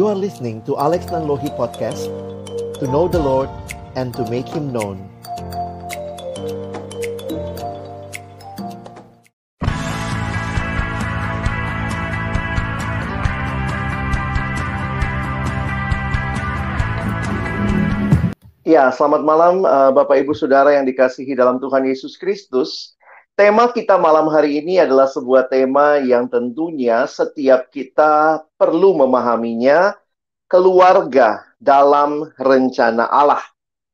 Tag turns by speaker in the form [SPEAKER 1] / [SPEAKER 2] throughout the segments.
[SPEAKER 1] You are listening to Alex Nanlohi Podcast To know the Lord and to make Him known
[SPEAKER 2] Ya, selamat malam uh, Bapak Ibu Saudara yang dikasihi dalam Tuhan Yesus Kristus. Tema kita malam hari ini adalah sebuah tema yang tentunya setiap kita perlu memahaminya, keluarga dalam rencana Allah.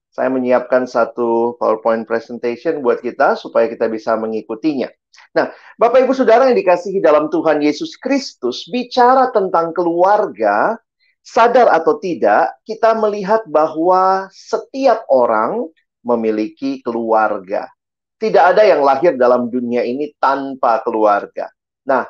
[SPEAKER 2] Saya menyiapkan satu PowerPoint presentation buat kita supaya kita bisa mengikutinya. Nah, Bapak Ibu Saudara yang dikasihi dalam Tuhan Yesus Kristus, bicara tentang keluarga, sadar atau tidak, kita melihat bahwa setiap orang memiliki keluarga. Tidak ada yang lahir dalam dunia ini tanpa keluarga. Nah,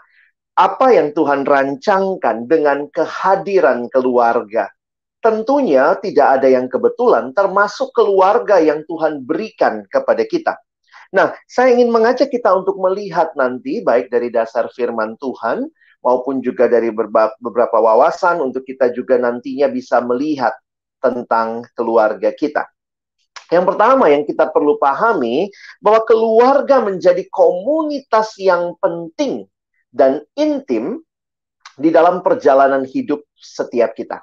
[SPEAKER 2] apa yang Tuhan rancangkan dengan kehadiran keluarga? Tentunya tidak ada yang kebetulan, termasuk keluarga yang Tuhan berikan kepada kita. Nah, saya ingin mengajak kita untuk melihat nanti, baik dari dasar firman Tuhan, maupun juga dari beberapa wawasan untuk kita juga nantinya bisa melihat tentang keluarga kita. Yang pertama yang kita perlu pahami bahwa keluarga menjadi komunitas yang penting dan intim di dalam perjalanan hidup setiap kita.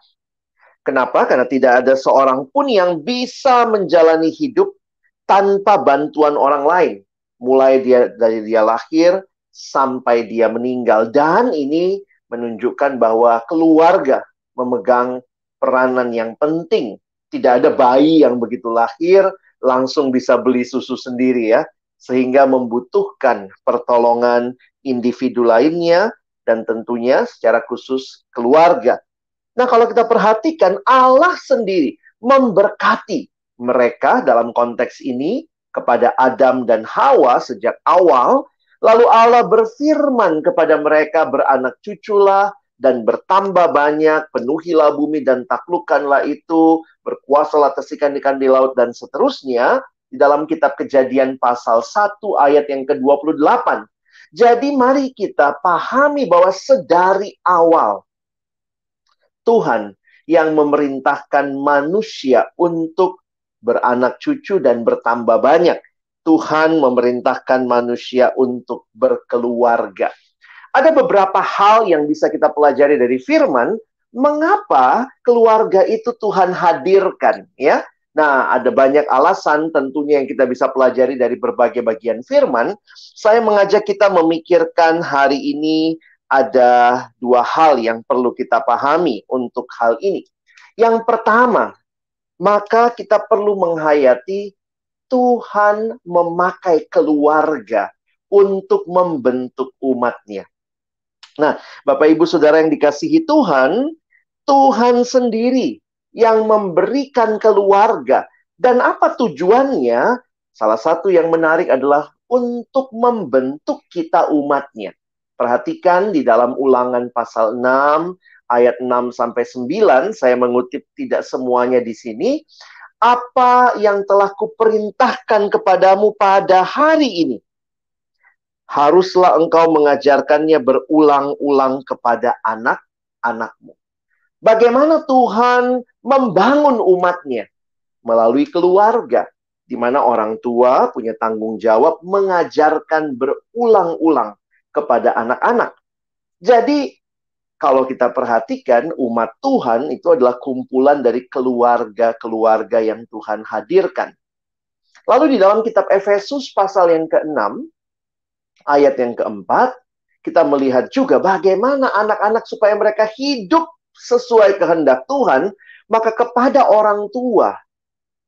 [SPEAKER 2] Kenapa? Karena tidak ada seorang pun yang bisa menjalani hidup tanpa bantuan orang lain. Mulai dia dari dia lahir sampai dia meninggal. Dan ini menunjukkan bahwa keluarga memegang peranan yang penting. Tidak ada bayi yang begitu lahir langsung bisa beli susu sendiri ya. Sehingga membutuhkan pertolongan individu lainnya dan tentunya secara khusus keluarga. Nah kalau kita perhatikan Allah sendiri memberkati mereka dalam konteks ini kepada Adam dan Hawa sejak awal Lalu Allah berfirman kepada mereka, beranak cuculah dan bertambah banyak, penuhilah bumi dan taklukkanlah itu, berkuasalah atas ikan-ikan di laut dan seterusnya. Di dalam kitab kejadian pasal 1 ayat yang ke-28. Jadi mari kita pahami bahwa sedari awal Tuhan yang memerintahkan manusia untuk beranak cucu dan bertambah banyak. Tuhan memerintahkan manusia untuk berkeluarga. Ada beberapa hal yang bisa kita pelajari dari firman, mengapa keluarga itu Tuhan hadirkan, ya. Nah, ada banyak alasan tentunya yang kita bisa pelajari dari berbagai bagian firman. Saya mengajak kita memikirkan hari ini ada dua hal yang perlu kita pahami untuk hal ini. Yang pertama, maka kita perlu menghayati Tuhan memakai keluarga untuk membentuk umatnya. Nah, Bapak Ibu Saudara yang dikasihi Tuhan, Tuhan sendiri yang memberikan keluarga. Dan apa tujuannya? Salah satu yang menarik adalah untuk membentuk kita umatnya. Perhatikan di dalam ulangan pasal 6 ayat 6 sampai 9, saya mengutip tidak semuanya di sini apa yang telah kuperintahkan kepadamu pada hari ini. Haruslah engkau mengajarkannya berulang-ulang kepada anak-anakmu. Bagaimana Tuhan membangun umatnya melalui keluarga, di mana orang tua punya tanggung jawab mengajarkan berulang-ulang kepada anak-anak. Jadi kalau kita perhatikan umat Tuhan itu adalah kumpulan dari keluarga-keluarga yang Tuhan hadirkan. Lalu di dalam kitab Efesus pasal yang ke-6 ayat yang keempat kita melihat juga bagaimana anak-anak supaya mereka hidup sesuai kehendak Tuhan, maka kepada orang tua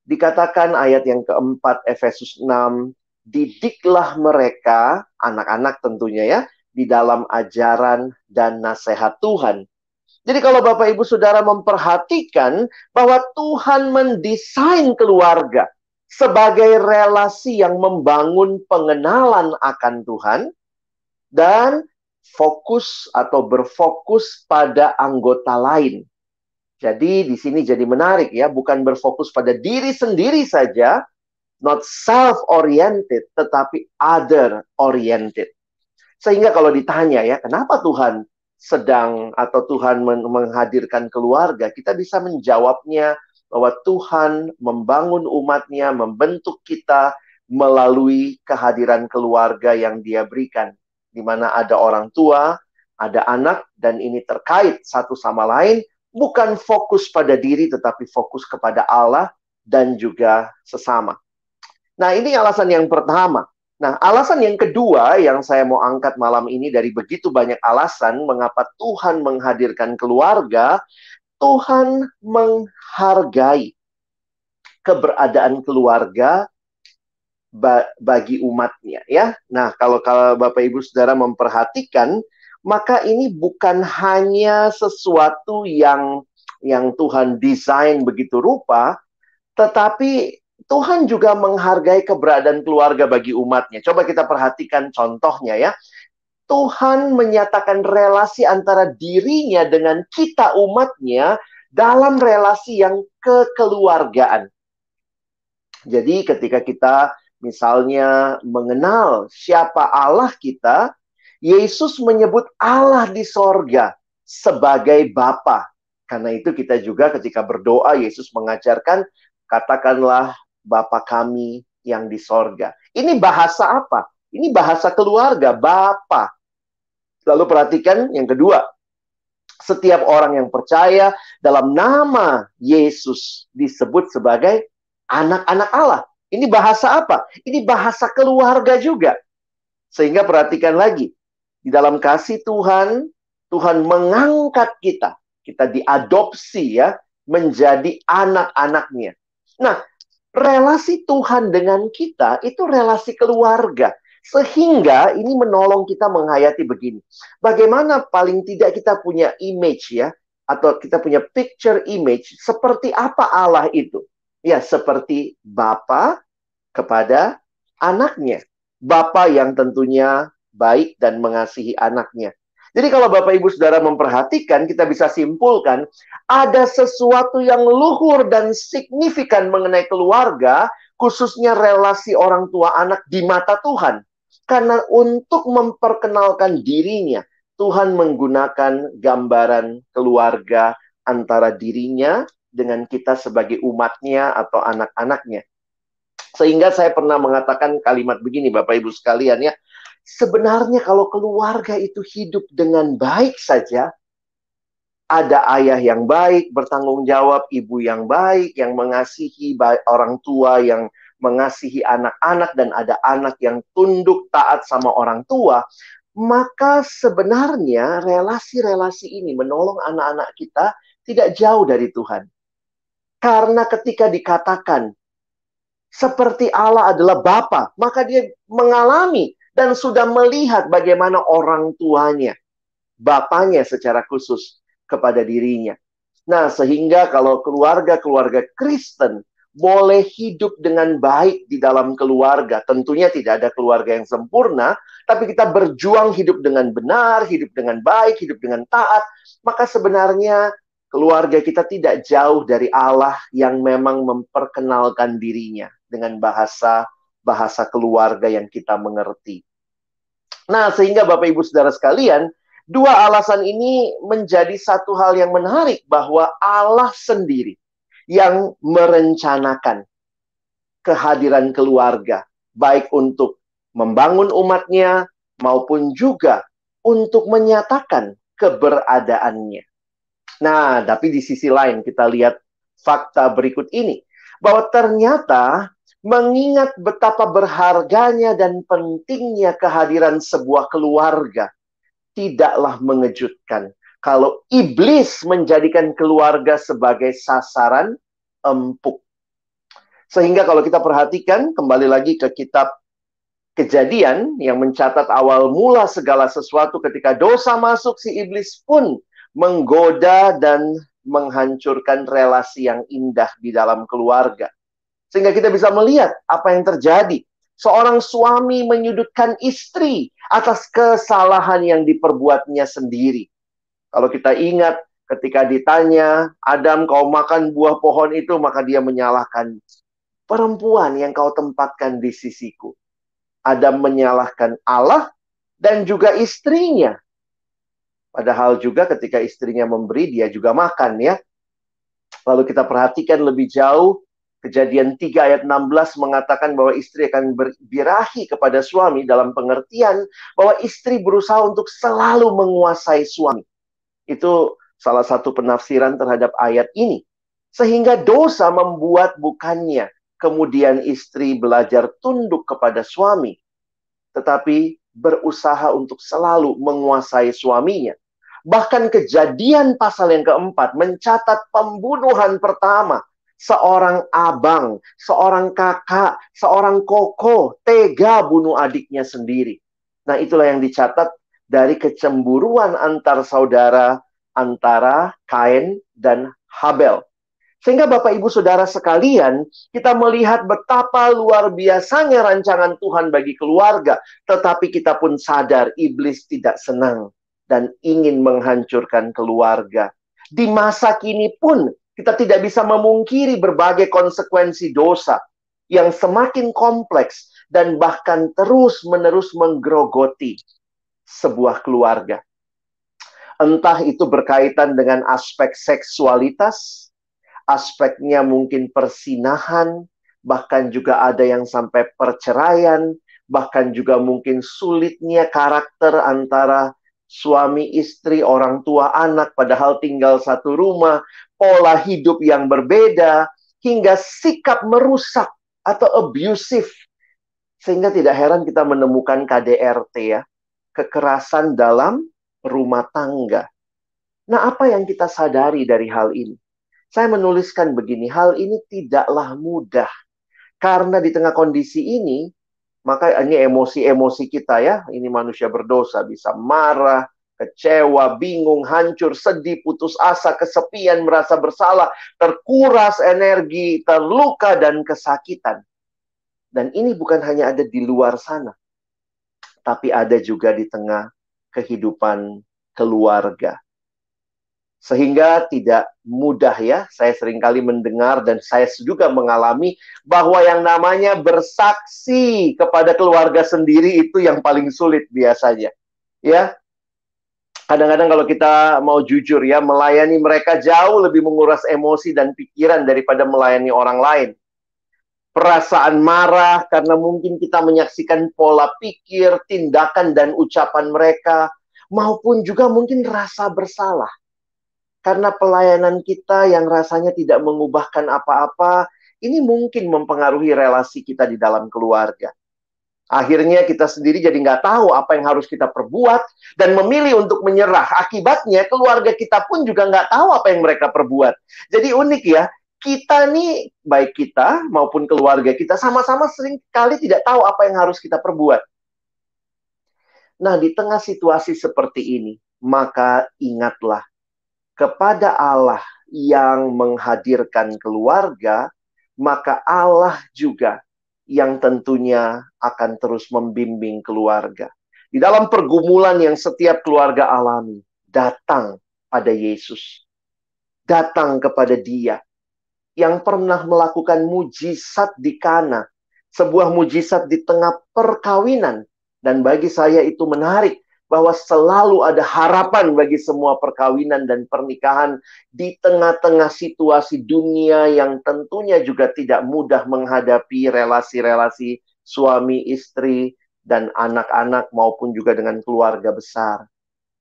[SPEAKER 2] dikatakan ayat yang keempat Efesus 6 didiklah mereka anak-anak tentunya ya di dalam ajaran dan nasihat Tuhan. Jadi kalau Bapak Ibu Saudara memperhatikan bahwa Tuhan mendesain keluarga sebagai relasi yang membangun pengenalan akan Tuhan dan fokus atau berfokus pada anggota lain. Jadi di sini jadi menarik ya, bukan berfokus pada diri sendiri saja, not self oriented tetapi other oriented. Sehingga kalau ditanya ya, kenapa Tuhan sedang atau Tuhan menghadirkan keluarga, kita bisa menjawabnya bahwa Tuhan membangun umatnya, membentuk kita melalui kehadiran keluarga yang dia berikan. Di mana ada orang tua, ada anak, dan ini terkait satu sama lain, bukan fokus pada diri, tetapi fokus kepada Allah dan juga sesama. Nah ini alasan yang pertama. Nah, alasan yang kedua yang saya mau angkat malam ini dari begitu banyak alasan mengapa Tuhan menghadirkan keluarga, Tuhan menghargai keberadaan keluarga bagi umatnya ya. Nah, kalau kalau Bapak Ibu Saudara memperhatikan, maka ini bukan hanya sesuatu yang yang Tuhan desain begitu rupa, tetapi Tuhan juga menghargai keberadaan keluarga bagi umatnya. Coba kita perhatikan contohnya ya. Tuhan menyatakan relasi antara dirinya dengan kita umatnya dalam relasi yang kekeluargaan. Jadi ketika kita misalnya mengenal siapa Allah kita, Yesus menyebut Allah di sorga sebagai Bapa. Karena itu kita juga ketika berdoa, Yesus mengajarkan, katakanlah Bapa kami yang di sorga. Ini bahasa apa? Ini bahasa keluarga, Bapa. Lalu perhatikan yang kedua. Setiap orang yang percaya dalam nama Yesus disebut sebagai anak-anak Allah. Ini bahasa apa? Ini bahasa keluarga juga. Sehingga perhatikan lagi. Di dalam kasih Tuhan, Tuhan mengangkat kita. Kita diadopsi ya menjadi anak-anaknya. Nah, relasi Tuhan dengan kita itu relasi keluarga. Sehingga ini menolong kita menghayati begini. Bagaimana paling tidak kita punya image ya. Atau kita punya picture image. Seperti apa Allah itu? Ya seperti Bapa kepada anaknya. Bapa yang tentunya baik dan mengasihi anaknya. Jadi kalau Bapak Ibu Saudara memperhatikan, kita bisa simpulkan ada sesuatu yang luhur dan signifikan mengenai keluarga, khususnya relasi orang tua anak di mata Tuhan. Karena untuk memperkenalkan dirinya, Tuhan menggunakan gambaran keluarga antara dirinya dengan kita sebagai umatnya atau anak-anaknya. Sehingga saya pernah mengatakan kalimat begini Bapak Ibu sekalian ya, sebenarnya kalau keluarga itu hidup dengan baik saja, ada ayah yang baik, bertanggung jawab, ibu yang baik, yang mengasihi orang tua, yang mengasihi anak-anak, dan ada anak yang tunduk taat sama orang tua, maka sebenarnya relasi-relasi ini menolong anak-anak kita tidak jauh dari Tuhan. Karena ketika dikatakan seperti Allah adalah Bapa, maka dia mengalami dan sudah melihat bagaimana orang tuanya, bapaknya secara khusus kepada dirinya. Nah, sehingga kalau keluarga-keluarga Kristen boleh hidup dengan baik di dalam keluarga, tentunya tidak ada keluarga yang sempurna, tapi kita berjuang hidup dengan benar, hidup dengan baik, hidup dengan taat, maka sebenarnya keluarga kita tidak jauh dari Allah yang memang memperkenalkan dirinya dengan bahasa bahasa keluarga yang kita mengerti. Nah, sehingga Bapak Ibu Saudara sekalian, dua alasan ini menjadi satu hal yang menarik bahwa Allah sendiri yang merencanakan kehadiran keluarga, baik untuk membangun umatnya maupun juga untuk menyatakan keberadaannya. Nah, tapi di sisi lain kita lihat fakta berikut ini bahwa ternyata mengingat betapa berharganya dan pentingnya kehadiran sebuah keluarga, tidaklah mengejutkan kalau iblis menjadikan keluarga sebagai sasaran empuk. Sehingga kalau kita perhatikan kembali lagi ke kitab Kejadian yang mencatat awal mula segala sesuatu ketika dosa masuk si iblis pun menggoda dan menghancurkan relasi yang indah di dalam keluarga. Sehingga kita bisa melihat apa yang terjadi. Seorang suami menyudutkan istri atas kesalahan yang diperbuatnya sendiri. Kalau kita ingat ketika ditanya, Adam kau makan buah pohon itu, maka dia menyalahkan perempuan yang kau tempatkan di sisiku. Adam menyalahkan Allah dan juga istrinya. Padahal juga ketika istrinya memberi, dia juga makan ya. Lalu kita perhatikan lebih jauh, kejadian 3 ayat 16 mengatakan bahwa istri akan berbirahi kepada suami dalam pengertian bahwa istri berusaha untuk selalu menguasai suami. Itu salah satu penafsiran terhadap ayat ini. Sehingga dosa membuat bukannya kemudian istri belajar tunduk kepada suami, tetapi berusaha untuk selalu menguasai suaminya. Bahkan kejadian pasal yang keempat mencatat pembunuhan pertama seorang abang, seorang kakak, seorang koko tega bunuh adiknya sendiri. Nah, itulah yang dicatat dari kecemburuan antar saudara antara Kain dan Habel. Sehingga Bapak Ibu Saudara sekalian, kita melihat betapa luar biasanya rancangan Tuhan bagi keluarga, tetapi kita pun sadar iblis tidak senang dan ingin menghancurkan keluarga. Di masa kini pun kita tidak bisa memungkiri berbagai konsekuensi dosa yang semakin kompleks dan bahkan terus-menerus menggerogoti sebuah keluarga. Entah itu berkaitan dengan aspek seksualitas, aspeknya mungkin persinahan, bahkan juga ada yang sampai perceraian, bahkan juga mungkin sulitnya karakter antara suami istri, orang tua anak, padahal tinggal satu rumah, pola hidup yang berbeda, hingga sikap merusak atau abusive. Sehingga tidak heran kita menemukan KDRT ya, kekerasan dalam rumah tangga. Nah, apa yang kita sadari dari hal ini? Saya menuliskan begini, hal ini tidaklah mudah. Karena di tengah kondisi ini, maka ini emosi-emosi kita ya, ini manusia berdosa, bisa marah, kecewa, bingung, hancur, sedih, putus asa, kesepian, merasa bersalah, terkuras energi, terluka, dan kesakitan. Dan ini bukan hanya ada di luar sana, tapi ada juga di tengah kehidupan keluarga. Sehingga tidak mudah ya, saya sering kali mendengar dan saya juga mengalami bahwa yang namanya bersaksi kepada keluarga sendiri itu yang paling sulit biasanya. Ya, kadang-kadang kalau kita mau jujur ya, melayani mereka jauh lebih menguras emosi dan pikiran daripada melayani orang lain. Perasaan marah karena mungkin kita menyaksikan pola pikir, tindakan, dan ucapan mereka, maupun juga mungkin rasa bersalah karena pelayanan kita yang rasanya tidak mengubahkan apa-apa, ini mungkin mempengaruhi relasi kita di dalam keluarga. Akhirnya kita sendiri jadi nggak tahu apa yang harus kita perbuat dan memilih untuk menyerah. Akibatnya keluarga kita pun juga nggak tahu apa yang mereka perbuat. Jadi unik ya, kita nih baik kita maupun keluarga kita sama-sama sering kali tidak tahu apa yang harus kita perbuat. Nah, di tengah situasi seperti ini, maka ingatlah kepada Allah yang menghadirkan keluarga, maka Allah juga yang tentunya akan terus membimbing keluarga. Di dalam pergumulan yang setiap keluarga alami, datang pada Yesus. Datang kepada dia yang pernah melakukan mujizat di Kana, sebuah mujizat di tengah perkawinan dan bagi saya itu menarik bahwa selalu ada harapan bagi semua perkawinan dan pernikahan di tengah-tengah situasi dunia yang tentunya juga tidak mudah menghadapi relasi-relasi suami istri dan anak-anak maupun juga dengan keluarga besar.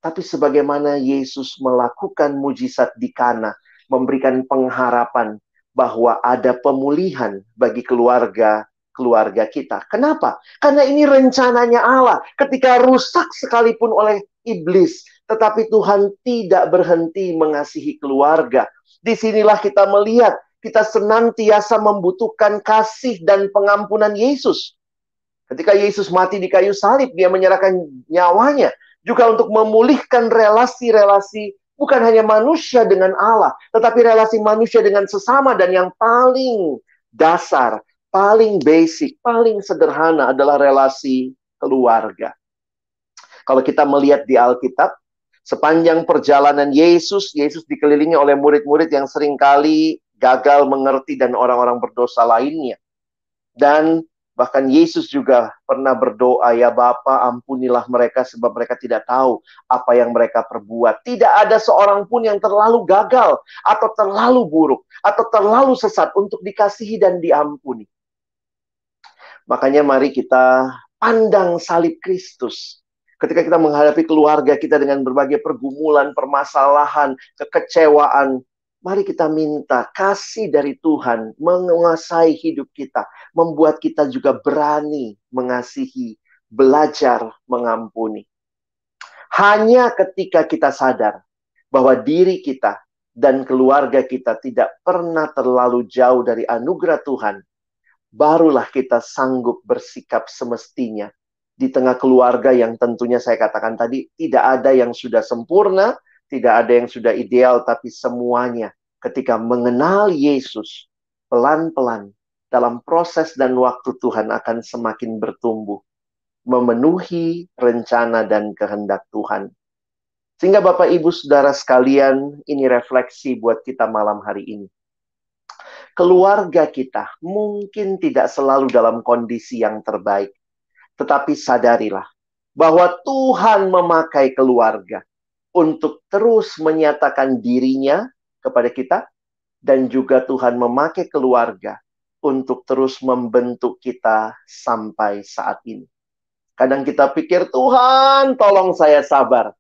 [SPEAKER 2] Tapi sebagaimana Yesus melakukan mujizat di Kana, memberikan pengharapan bahwa ada pemulihan bagi keluarga keluarga kita. Kenapa? Karena ini rencananya Allah. Ketika rusak sekalipun oleh iblis, tetapi Tuhan tidak berhenti mengasihi keluarga. Di sinilah kita melihat kita senantiasa membutuhkan kasih dan pengampunan Yesus. Ketika Yesus mati di kayu salib, dia menyerahkan nyawanya juga untuk memulihkan relasi-relasi bukan hanya manusia dengan Allah, tetapi relasi manusia dengan sesama dan yang paling dasar paling basic, paling sederhana adalah relasi keluarga. Kalau kita melihat di Alkitab, sepanjang perjalanan Yesus, Yesus dikelilingi oleh murid-murid yang sering kali gagal mengerti dan orang-orang berdosa lainnya. Dan Bahkan Yesus juga pernah berdoa, ya Bapa ampunilah mereka sebab mereka tidak tahu apa yang mereka perbuat. Tidak ada seorang pun yang terlalu gagal atau terlalu buruk atau terlalu sesat untuk dikasihi dan diampuni. Makanya mari kita pandang salib Kristus. Ketika kita menghadapi keluarga kita dengan berbagai pergumulan, permasalahan, kekecewaan, Mari kita minta kasih dari Tuhan menguasai hidup kita, membuat kita juga berani mengasihi, belajar mengampuni. Hanya ketika kita sadar bahwa diri kita dan keluarga kita tidak pernah terlalu jauh dari anugerah Tuhan, barulah kita sanggup bersikap semestinya di tengah keluarga yang tentunya saya katakan tadi tidak ada yang sudah sempurna, tidak ada yang sudah ideal, tapi semuanya ketika mengenal Yesus pelan-pelan dalam proses dan waktu Tuhan akan semakin bertumbuh, memenuhi rencana dan kehendak Tuhan. Sehingga Bapak Ibu Saudara sekalian, ini refleksi buat kita malam hari ini. Keluarga kita mungkin tidak selalu dalam kondisi yang terbaik, tetapi sadarilah bahwa Tuhan memakai keluarga untuk terus menyatakan dirinya kepada kita dan juga Tuhan memakai keluarga untuk terus membentuk kita sampai saat ini. Kadang kita pikir, Tuhan tolong saya sabar.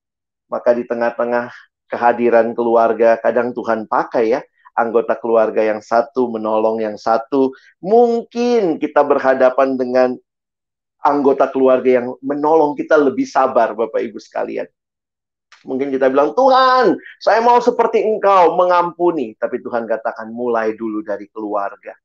[SPEAKER 2] Maka di tengah-tengah kehadiran keluarga, kadang Tuhan pakai ya, anggota keluarga yang satu menolong yang satu. Mungkin kita berhadapan dengan anggota keluarga yang menolong kita lebih sabar, Bapak Ibu sekalian. Mungkin kita bilang, Tuhan, saya mau seperti engkau mengampuni. Tapi Tuhan katakan, mulai dulu dari keluarga.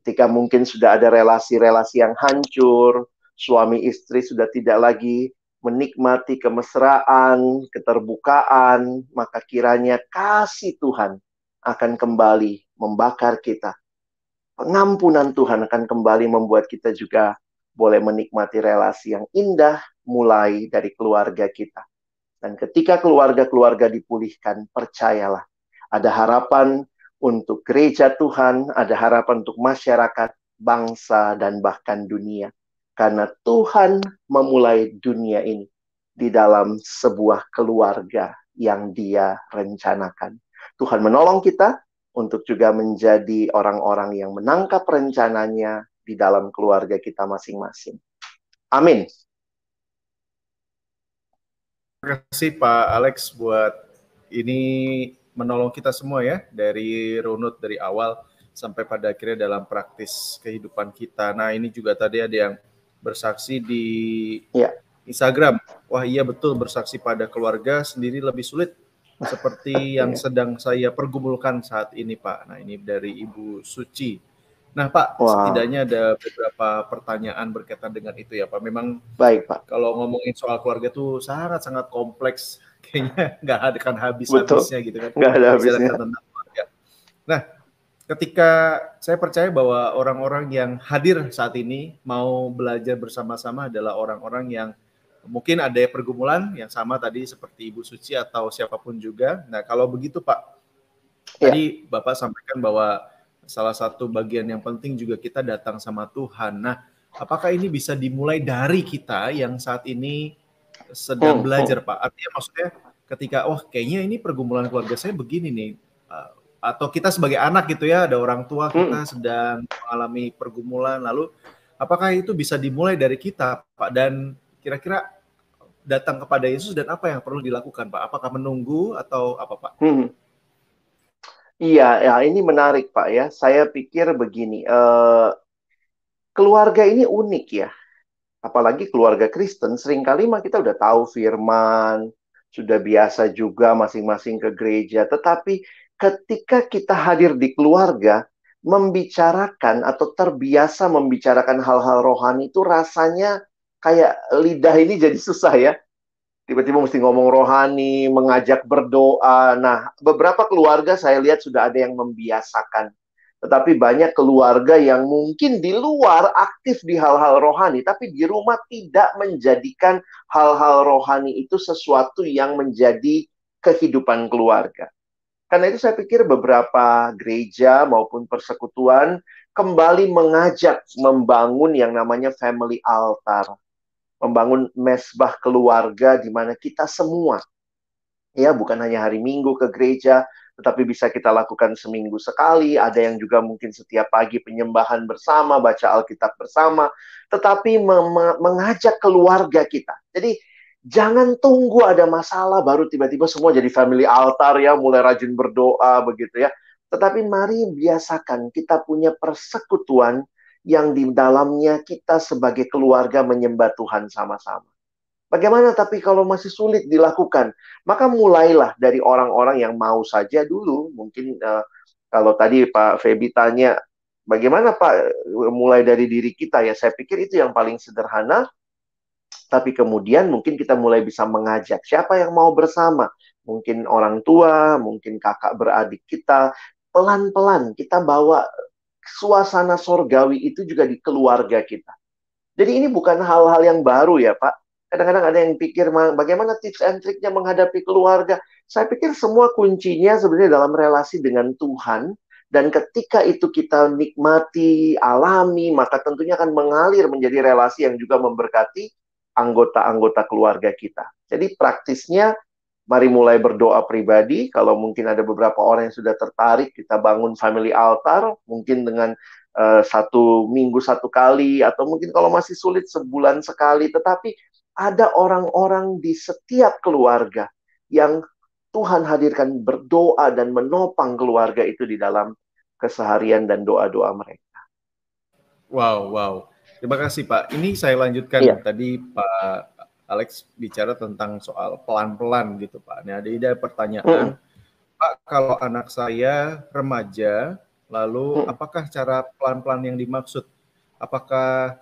[SPEAKER 2] Ketika mungkin sudah ada relasi-relasi yang hancur, suami istri sudah tidak lagi menikmati kemesraan, keterbukaan, maka kiranya kasih Tuhan akan kembali membakar kita. Pengampunan Tuhan akan kembali membuat kita juga boleh menikmati relasi yang indah mulai dari keluarga kita. Dan ketika keluarga-keluarga dipulihkan, percayalah, ada harapan untuk gereja Tuhan, ada harapan untuk masyarakat, bangsa, dan bahkan dunia. Karena Tuhan memulai dunia ini di dalam sebuah keluarga yang dia rencanakan. Tuhan menolong kita untuk juga menjadi orang-orang yang menangkap rencananya di dalam keluarga kita masing-masing. Amin.
[SPEAKER 3] Terima kasih Pak Alex buat ini menolong kita semua ya dari runut dari awal sampai pada akhirnya dalam praktis kehidupan kita. Nah ini juga tadi ada yang bersaksi di ya. Instagram. Wah iya betul bersaksi pada keluarga sendiri lebih sulit seperti yang sedang saya pergumulkan saat ini Pak. Nah ini dari Ibu Suci. Nah, Pak, wow. setidaknya ada beberapa pertanyaan berkaitan dengan itu ya, Pak. Memang
[SPEAKER 2] baik, Pak.
[SPEAKER 3] Kalau ngomongin soal keluarga tuh sangat-sangat kompleks, kayaknya nggak ada kan habis-habisnya gitu kan.
[SPEAKER 2] Nggak ada habisnya. Tentang keluarga.
[SPEAKER 3] Nah, ketika saya percaya bahwa orang-orang yang hadir saat ini mau belajar bersama-sama adalah orang-orang yang mungkin ada pergumulan yang sama tadi seperti Ibu Suci atau siapa pun juga. Nah, kalau begitu, Pak, ya. tadi Bapak sampaikan bahwa salah satu bagian yang penting juga kita datang sama Tuhan. Nah, apakah ini bisa dimulai dari kita yang saat ini sedang oh, belajar, oh. Pak? Artinya maksudnya ketika, wah kayaknya ini pergumulan keluarga saya begini nih, uh, atau kita sebagai anak gitu ya, ada orang tua kita hmm. sedang mengalami pergumulan, lalu apakah itu bisa dimulai dari kita, Pak? Dan kira-kira datang kepada Yesus dan apa yang perlu dilakukan, Pak? Apakah menunggu atau apa, Pak? Hmm.
[SPEAKER 2] Iya, ya ini menarik Pak ya. Saya pikir begini, uh, keluarga ini unik ya. Apalagi keluarga Kristen, sering kali mah kita udah tahu firman, sudah biasa juga masing-masing ke gereja. Tetapi ketika kita hadir di keluarga, membicarakan atau terbiasa membicarakan hal-hal rohani itu rasanya kayak lidah ini jadi susah ya tiba-tiba mesti ngomong rohani, mengajak berdoa. Nah, beberapa keluarga saya lihat sudah ada yang membiasakan. Tetapi banyak keluarga yang mungkin di luar aktif di hal-hal rohani, tapi di rumah tidak menjadikan hal-hal rohani itu sesuatu yang menjadi kehidupan keluarga. Karena itu saya pikir beberapa gereja maupun persekutuan kembali mengajak membangun yang namanya family altar. Membangun mesbah keluarga di mana kita semua ya bukan hanya hari Minggu ke gereja, tetapi bisa kita lakukan seminggu sekali. Ada yang juga mungkin setiap pagi penyembahan bersama, baca Alkitab bersama, tetapi mengajak keluarga kita. Jadi jangan tunggu ada masalah baru tiba-tiba semua jadi family altar ya, mulai rajin berdoa begitu ya. Tetapi mari biasakan kita punya persekutuan yang di dalamnya kita sebagai keluarga menyembah Tuhan sama-sama. Bagaimana tapi kalau masih sulit dilakukan? Maka mulailah dari orang-orang yang mau saja dulu. Mungkin uh, kalau tadi Pak Febi tanya, bagaimana Pak mulai dari diri kita ya? Saya pikir itu yang paling sederhana. Tapi kemudian mungkin kita mulai bisa mengajak siapa yang mau bersama. Mungkin orang tua, mungkin kakak beradik kita, pelan-pelan kita bawa suasana sorgawi itu juga di keluarga kita. Jadi ini bukan hal-hal yang baru ya Pak. Kadang-kadang ada yang pikir bagaimana tips and triknya menghadapi keluarga. Saya pikir semua kuncinya sebenarnya dalam relasi dengan Tuhan. Dan ketika itu kita nikmati, alami, maka tentunya akan mengalir menjadi relasi yang juga memberkati anggota-anggota keluarga kita. Jadi praktisnya Mari mulai berdoa pribadi. Kalau mungkin ada beberapa orang yang sudah tertarik, kita bangun family altar, mungkin dengan uh, satu minggu satu kali, atau mungkin kalau masih sulit sebulan sekali. Tetapi ada orang-orang di setiap keluarga yang Tuhan hadirkan berdoa dan menopang keluarga itu di dalam keseharian dan doa-doa mereka.
[SPEAKER 3] Wow, wow. Terima kasih Pak. Ini saya lanjutkan iya. tadi Pak Alex bicara tentang soal pelan-pelan gitu Pak. Nah, ada pertanyaan, hmm. Pak kalau anak saya remaja, lalu hmm. apakah cara pelan-pelan yang dimaksud? Apakah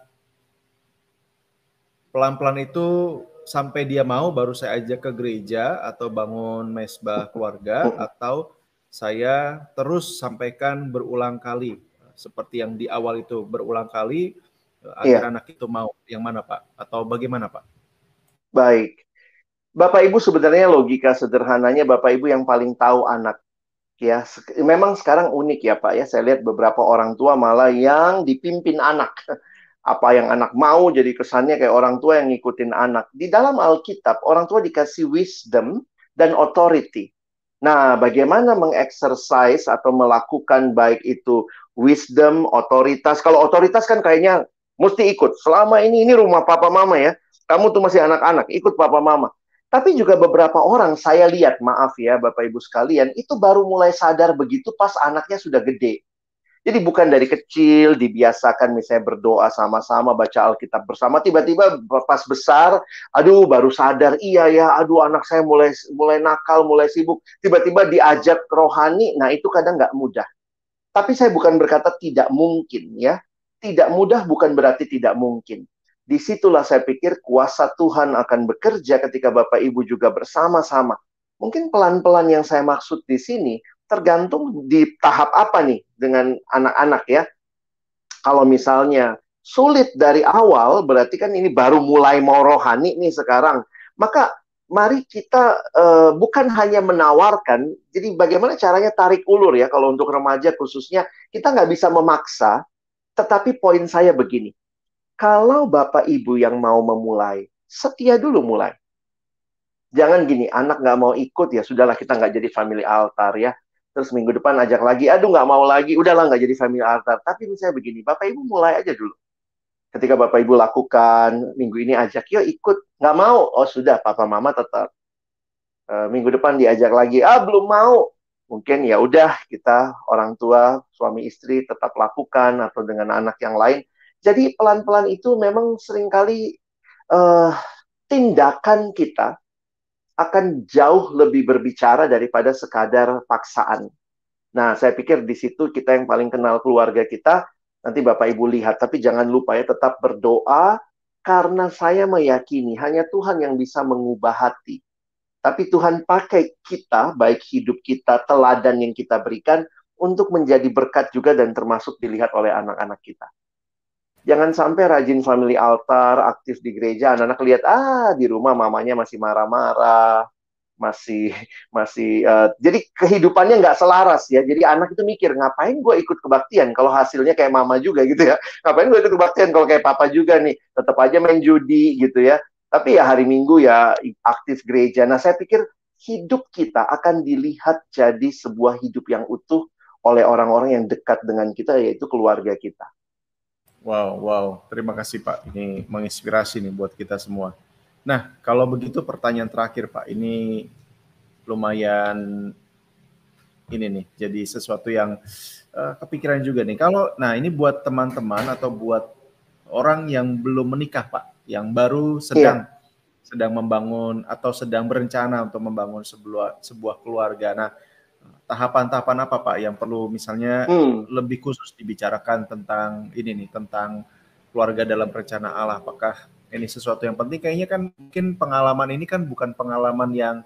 [SPEAKER 3] pelan-pelan itu sampai dia mau baru saya ajak ke gereja atau bangun mesbah keluarga hmm. atau saya terus sampaikan berulang kali seperti yang di awal itu berulang kali agar yeah. anak itu mau yang mana Pak atau bagaimana Pak?
[SPEAKER 2] Baik. Bapak Ibu sebenarnya logika sederhananya Bapak Ibu yang paling tahu anak. Ya, memang sekarang unik ya Pak ya. Saya lihat beberapa orang tua malah yang dipimpin anak. Apa yang anak mau jadi kesannya kayak orang tua yang ngikutin anak. Di dalam Alkitab, orang tua dikasih wisdom dan authority. Nah, bagaimana mengexercise atau melakukan baik itu wisdom, otoritas. Kalau otoritas kan kayaknya mesti ikut. Selama ini ini rumah papa mama ya kamu tuh masih anak-anak, ikut papa mama. Tapi juga beberapa orang saya lihat, maaf ya Bapak Ibu sekalian, itu baru mulai sadar begitu pas anaknya sudah gede. Jadi bukan dari kecil dibiasakan misalnya berdoa sama-sama, baca Alkitab bersama, tiba-tiba pas besar, aduh baru sadar, iya ya, aduh anak saya mulai mulai nakal, mulai sibuk, tiba-tiba diajak rohani, nah itu kadang nggak mudah. Tapi saya bukan berkata tidak mungkin ya, tidak mudah bukan berarti tidak mungkin di situlah saya pikir kuasa Tuhan akan bekerja ketika Bapak Ibu juga bersama-sama. Mungkin pelan-pelan yang saya maksud di sini tergantung di tahap apa nih dengan anak-anak ya. Kalau misalnya sulit dari awal, berarti kan ini baru mulai mau rohani nih sekarang. Maka mari kita uh, bukan hanya menawarkan, jadi bagaimana caranya tarik ulur ya kalau untuk remaja khususnya, kita nggak bisa memaksa, tetapi poin saya begini, kalau Bapak Ibu yang mau memulai, setia dulu mulai. Jangan gini, anak nggak mau ikut ya, sudahlah kita nggak jadi family altar ya. Terus minggu depan ajak lagi, aduh nggak mau lagi, udahlah nggak jadi family altar. Tapi misalnya begini, Bapak Ibu mulai aja dulu. Ketika Bapak Ibu lakukan, minggu ini ajak, yuk ikut. Nggak mau, oh sudah, Papa Mama tetap. E, minggu depan diajak lagi, ah belum mau. Mungkin ya udah kita orang tua, suami istri tetap lakukan atau dengan anak yang lain jadi pelan-pelan itu memang sering kali uh, tindakan kita akan jauh lebih berbicara daripada sekadar paksaan. Nah, saya pikir di situ kita yang paling kenal keluarga kita, nanti Bapak Ibu lihat. Tapi jangan lupa ya tetap berdoa, karena saya meyakini hanya Tuhan yang bisa mengubah hati. Tapi Tuhan pakai kita, baik hidup kita, teladan yang kita berikan, untuk menjadi berkat juga dan termasuk dilihat oleh anak-anak kita. Jangan sampai rajin family altar, aktif di gereja, anak-anak lihat, ah di rumah mamanya masih marah-marah, masih masih uh, jadi kehidupannya nggak selaras ya. Jadi anak itu mikir ngapain gue ikut kebaktian kalau hasilnya kayak mama juga gitu ya. Ngapain gue ikut kebaktian kalau kayak papa juga nih? Tetap aja main judi gitu ya. Tapi ya hari minggu ya aktif gereja. Nah saya pikir hidup kita akan dilihat jadi sebuah hidup yang utuh oleh orang-orang yang dekat dengan kita yaitu keluarga kita
[SPEAKER 3] wow wow terima kasih pak ini menginspirasi nih buat kita semua Nah, kalau begitu pertanyaan terakhir Pak, ini lumayan ini nih, jadi sesuatu yang uh, kepikiran juga nih. Kalau, nah ini buat teman-teman atau buat orang yang belum menikah Pak, yang baru sedang yeah. sedang membangun atau sedang berencana untuk membangun sebuah sebuah keluarga. Nah, tahapan-tahapan apa Pak yang perlu misalnya hmm. lebih khusus dibicarakan tentang ini nih, tentang keluarga dalam rencana Allah? Apakah ini sesuatu yang penting kayaknya kan mungkin pengalaman ini kan bukan pengalaman yang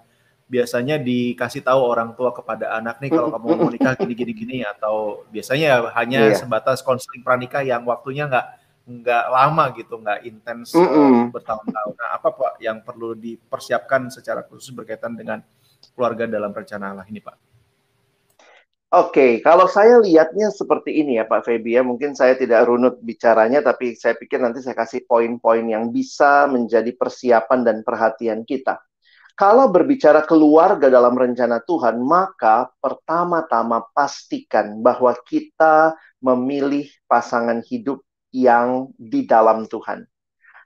[SPEAKER 3] biasanya dikasih tahu orang tua kepada anak nih kalau kamu mau nikah gini gini gini atau biasanya hanya yeah. sebatas konseling pranikah yang waktunya nggak nggak lama gitu nggak intens mm -hmm. bertahun-tahun. Nah apa pak yang perlu dipersiapkan secara khusus berkaitan dengan keluarga dalam rencana Allah ini pak?
[SPEAKER 2] Oke, kalau saya lihatnya seperti ini ya Pak Febi ya, mungkin saya tidak runut bicaranya, tapi saya pikir nanti saya kasih poin-poin yang bisa menjadi persiapan dan perhatian kita. Kalau berbicara keluarga dalam rencana Tuhan, maka pertama-tama pastikan bahwa kita memilih pasangan hidup yang di dalam Tuhan.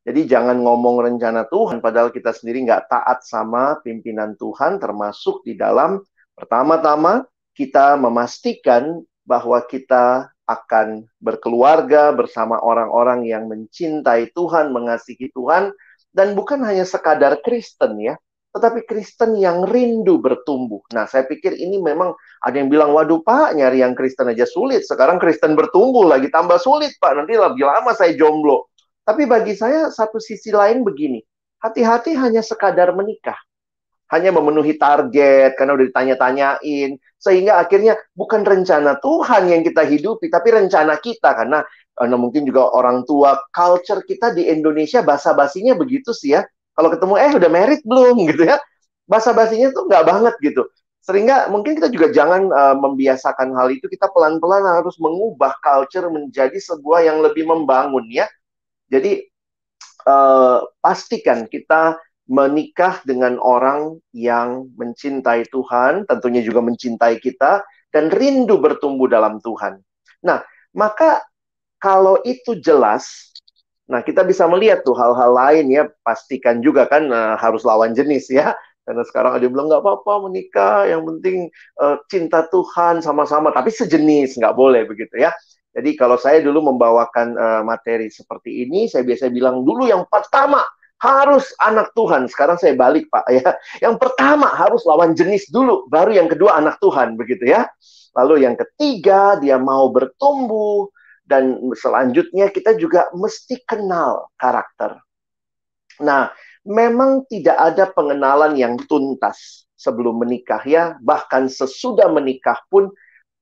[SPEAKER 2] Jadi jangan ngomong rencana Tuhan, padahal kita sendiri nggak taat sama pimpinan Tuhan, termasuk di dalam pertama-tama kita memastikan bahwa kita akan berkeluarga bersama orang-orang yang mencintai Tuhan, mengasihi Tuhan, dan bukan hanya sekadar Kristen ya, tetapi Kristen yang rindu bertumbuh. Nah, saya pikir ini memang ada yang bilang, waduh Pak, nyari yang Kristen aja sulit. Sekarang Kristen bertumbuh lagi tambah sulit Pak, nanti lebih lama saya jomblo. Tapi bagi saya satu sisi lain begini, hati-hati hanya sekadar menikah hanya memenuhi target karena udah ditanya-tanyain. Sehingga akhirnya bukan rencana Tuhan yang kita hidupi tapi rencana kita. Karena karena mungkin juga orang tua culture kita di Indonesia basa-basinya begitu sih ya. Kalau ketemu eh udah merit belum? gitu ya. Basa-basinya tuh nggak banget gitu. Sehingga mungkin kita juga jangan uh, membiasakan hal itu. Kita pelan-pelan harus mengubah culture menjadi sebuah yang lebih membangun ya. Jadi uh, pastikan kita menikah dengan orang yang mencintai Tuhan, tentunya juga mencintai kita, dan rindu bertumbuh dalam Tuhan. Nah, maka kalau itu jelas, nah kita bisa melihat tuh hal-hal lain ya, pastikan juga kan nah, harus lawan jenis ya. Karena sekarang ada yang bilang nggak apa-apa menikah, yang penting uh, cinta Tuhan sama-sama, tapi sejenis nggak boleh begitu ya. Jadi kalau saya dulu membawakan uh, materi seperti ini, saya biasa bilang dulu yang pertama harus anak Tuhan. Sekarang saya balik Pak ya. Yang pertama harus lawan jenis dulu, baru yang kedua anak Tuhan begitu ya. Lalu yang ketiga dia mau bertumbuh dan selanjutnya kita juga mesti kenal karakter. Nah, memang tidak ada pengenalan yang tuntas sebelum menikah ya, bahkan sesudah menikah pun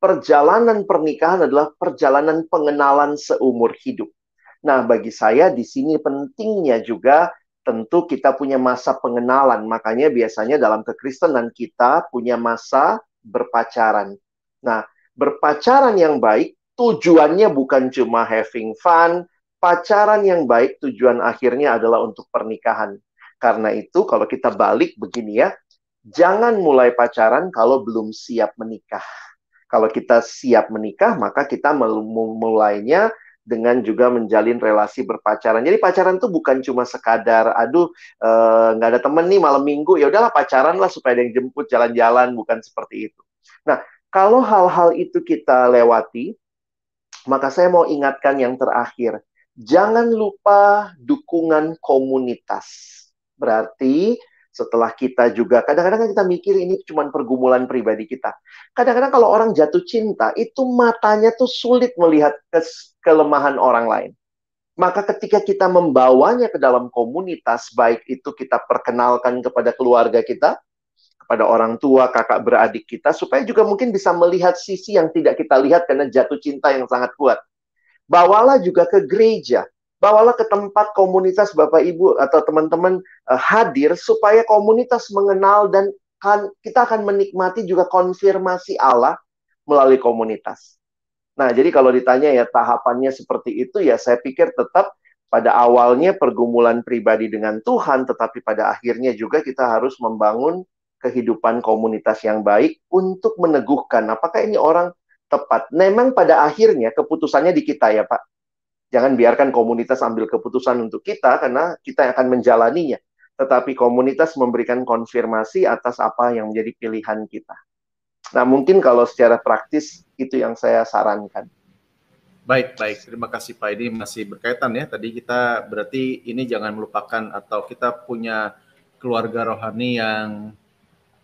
[SPEAKER 2] perjalanan pernikahan adalah perjalanan pengenalan seumur hidup. Nah, bagi saya di sini pentingnya juga tentu kita punya masa pengenalan. Makanya biasanya dalam kekristenan kita punya masa berpacaran. Nah, berpacaran yang baik tujuannya bukan cuma having fun, pacaran yang baik tujuan akhirnya adalah untuk pernikahan. Karena itu kalau kita balik begini ya, jangan mulai pacaran kalau belum siap menikah. Kalau kita siap menikah, maka kita mulainya dengan juga menjalin relasi berpacaran. Jadi pacaran tuh bukan cuma sekadar, aduh eh, nggak uh, ada temen nih malam minggu, ya udahlah pacaran lah supaya ada yang jemput jalan-jalan, bukan seperti itu. Nah, kalau hal-hal itu kita lewati, maka saya mau ingatkan yang terakhir, jangan lupa dukungan komunitas. Berarti setelah kita juga kadang-kadang kan kita mikir ini cuma pergumulan pribadi kita. Kadang-kadang kalau orang jatuh cinta itu matanya tuh sulit melihat kes kelemahan orang lain. Maka ketika kita membawanya ke dalam komunitas, baik itu kita perkenalkan kepada keluarga kita, kepada orang tua, kakak beradik kita, supaya juga mungkin bisa melihat sisi yang tidak kita lihat karena jatuh cinta yang sangat kuat. Bawalah juga ke gereja, bawalah ke tempat komunitas Bapak Ibu atau teman-teman uh, hadir supaya komunitas mengenal dan akan kita akan menikmati juga konfirmasi Allah melalui komunitas. Nah, jadi kalau ditanya ya tahapannya seperti itu ya saya pikir tetap pada awalnya pergumulan pribadi dengan Tuhan, tetapi pada akhirnya juga kita harus membangun kehidupan komunitas yang baik untuk meneguhkan apakah ini orang tepat. Memang pada akhirnya keputusannya di kita ya Pak. Jangan biarkan komunitas ambil keputusan untuk kita karena kita akan menjalaninya. Tetapi komunitas memberikan konfirmasi atas apa yang menjadi pilihan kita. Nah mungkin kalau secara praktis itu yang saya sarankan.
[SPEAKER 3] Baik, baik. Terima kasih Pak. Ini masih berkaitan ya. Tadi kita berarti ini jangan melupakan atau kita punya keluarga rohani yang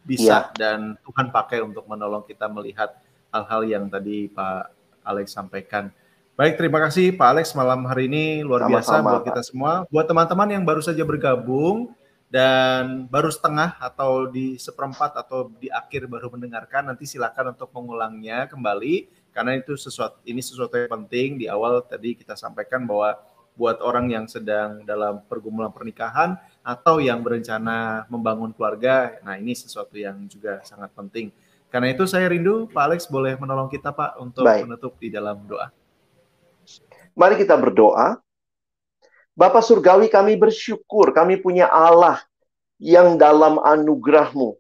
[SPEAKER 3] bisa ya. dan Tuhan pakai untuk menolong kita melihat hal-hal yang tadi Pak Alex sampaikan. Baik, terima kasih Pak Alex malam hari ini luar Sama-sama, biasa buat kita semua. Buat teman-teman yang baru saja bergabung dan baru setengah atau di seperempat atau di akhir baru mendengarkan, nanti silakan untuk mengulangnya kembali karena itu sesuatu ini sesuatu yang penting di awal tadi kita sampaikan bahwa buat orang yang sedang dalam pergumulan pernikahan atau yang berencana membangun keluarga, nah ini sesuatu yang juga sangat penting. Karena itu saya rindu Pak Alex boleh menolong kita Pak untuk Baik. menutup di dalam doa.
[SPEAKER 2] Mari kita berdoa. Bapak Surgawi kami bersyukur kami punya Allah yang dalam anugerahmu,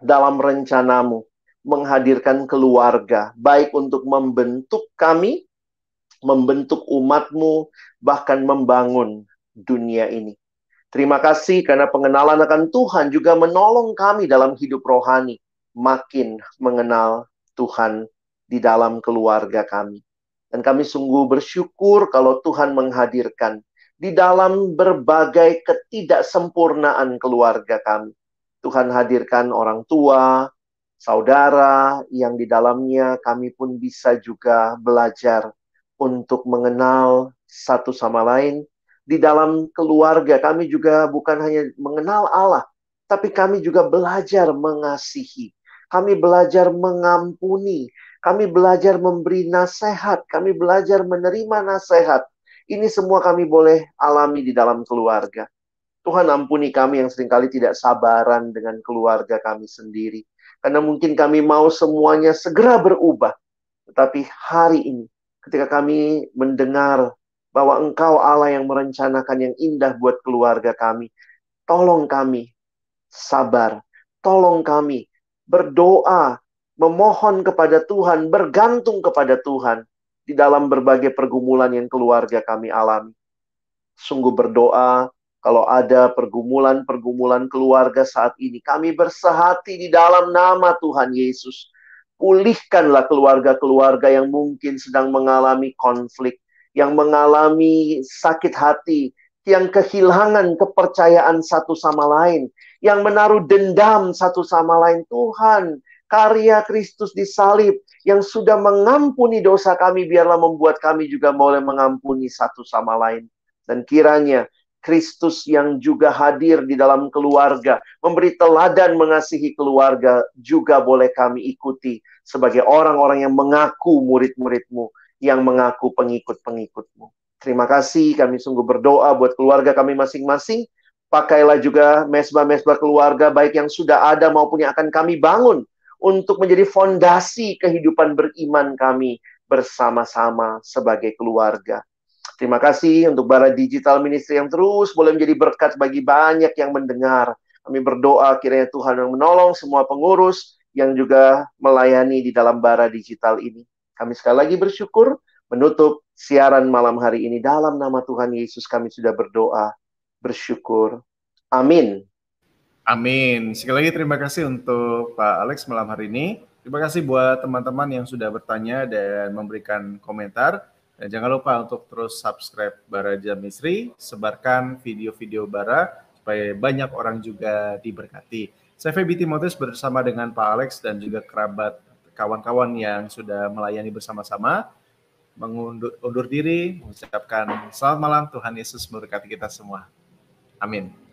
[SPEAKER 2] dalam rencanamu, menghadirkan keluarga, baik untuk membentuk kami, membentuk umatmu, bahkan membangun dunia ini. Terima kasih karena pengenalan akan Tuhan juga menolong kami dalam hidup rohani, makin mengenal Tuhan di dalam keluarga kami. Dan kami sungguh bersyukur kalau Tuhan menghadirkan di dalam berbagai ketidaksempurnaan keluarga kami. Tuhan hadirkan orang tua, saudara yang di dalamnya kami pun bisa juga belajar untuk mengenal satu sama lain. Di dalam keluarga kami juga bukan hanya mengenal Allah, tapi kami juga belajar mengasihi. Kami belajar mengampuni, kami belajar memberi nasihat, kami belajar menerima nasihat. Ini semua kami boleh alami di dalam keluarga. Tuhan ampuni kami yang sering kali tidak sabaran dengan keluarga kami sendiri karena mungkin kami mau semuanya segera berubah. Tetapi hari ini, ketika kami mendengar bahwa Engkau Allah yang merencanakan yang indah buat keluarga kami, tolong kami sabar, tolong kami berdoa, memohon kepada Tuhan, bergantung kepada Tuhan di dalam berbagai pergumulan yang keluarga kami alami. Sungguh berdoa, kalau ada pergumulan-pergumulan keluarga saat ini, kami bersehati di dalam nama Tuhan Yesus. Pulihkanlah keluarga-keluarga yang mungkin sedang mengalami konflik, yang mengalami sakit hati, yang kehilangan kepercayaan satu sama lain, yang menaruh dendam satu sama lain. Tuhan, karya Kristus di salib yang sudah mengampuni dosa kami, biarlah membuat kami juga boleh mengampuni satu sama lain. Dan kiranya Kristus yang juga hadir di dalam keluarga, memberi teladan mengasihi keluarga, juga boleh kami ikuti sebagai orang-orang yang mengaku murid-muridmu, yang mengaku pengikut-pengikutmu. Terima kasih, kami sungguh berdoa buat keluarga kami masing-masing. Pakailah juga mesbah-mesbah keluarga, baik yang sudah ada maupun yang akan kami bangun, untuk menjadi fondasi kehidupan beriman kami bersama-sama sebagai keluarga. Terima kasih untuk Bara Digital Ministry yang terus boleh menjadi berkat bagi banyak yang mendengar. Kami berdoa kiranya Tuhan yang menolong semua pengurus yang juga melayani di dalam Bara Digital ini. Kami sekali lagi bersyukur menutup siaran malam hari ini dalam nama Tuhan Yesus kami sudah berdoa, bersyukur. Amin.
[SPEAKER 3] Amin. Sekali lagi terima kasih untuk Pak Alex malam hari ini. Terima kasih buat teman-teman yang sudah bertanya dan memberikan komentar. Dan jangan lupa untuk terus subscribe Bara Jamisri, sebarkan video-video Bara supaya banyak orang juga diberkati. Saya Feby Timotius bersama dengan Pak Alex dan juga kerabat kawan-kawan yang sudah melayani bersama-sama mengundur undur diri, mengucapkan selamat malam Tuhan Yesus memberkati kita semua. Amin.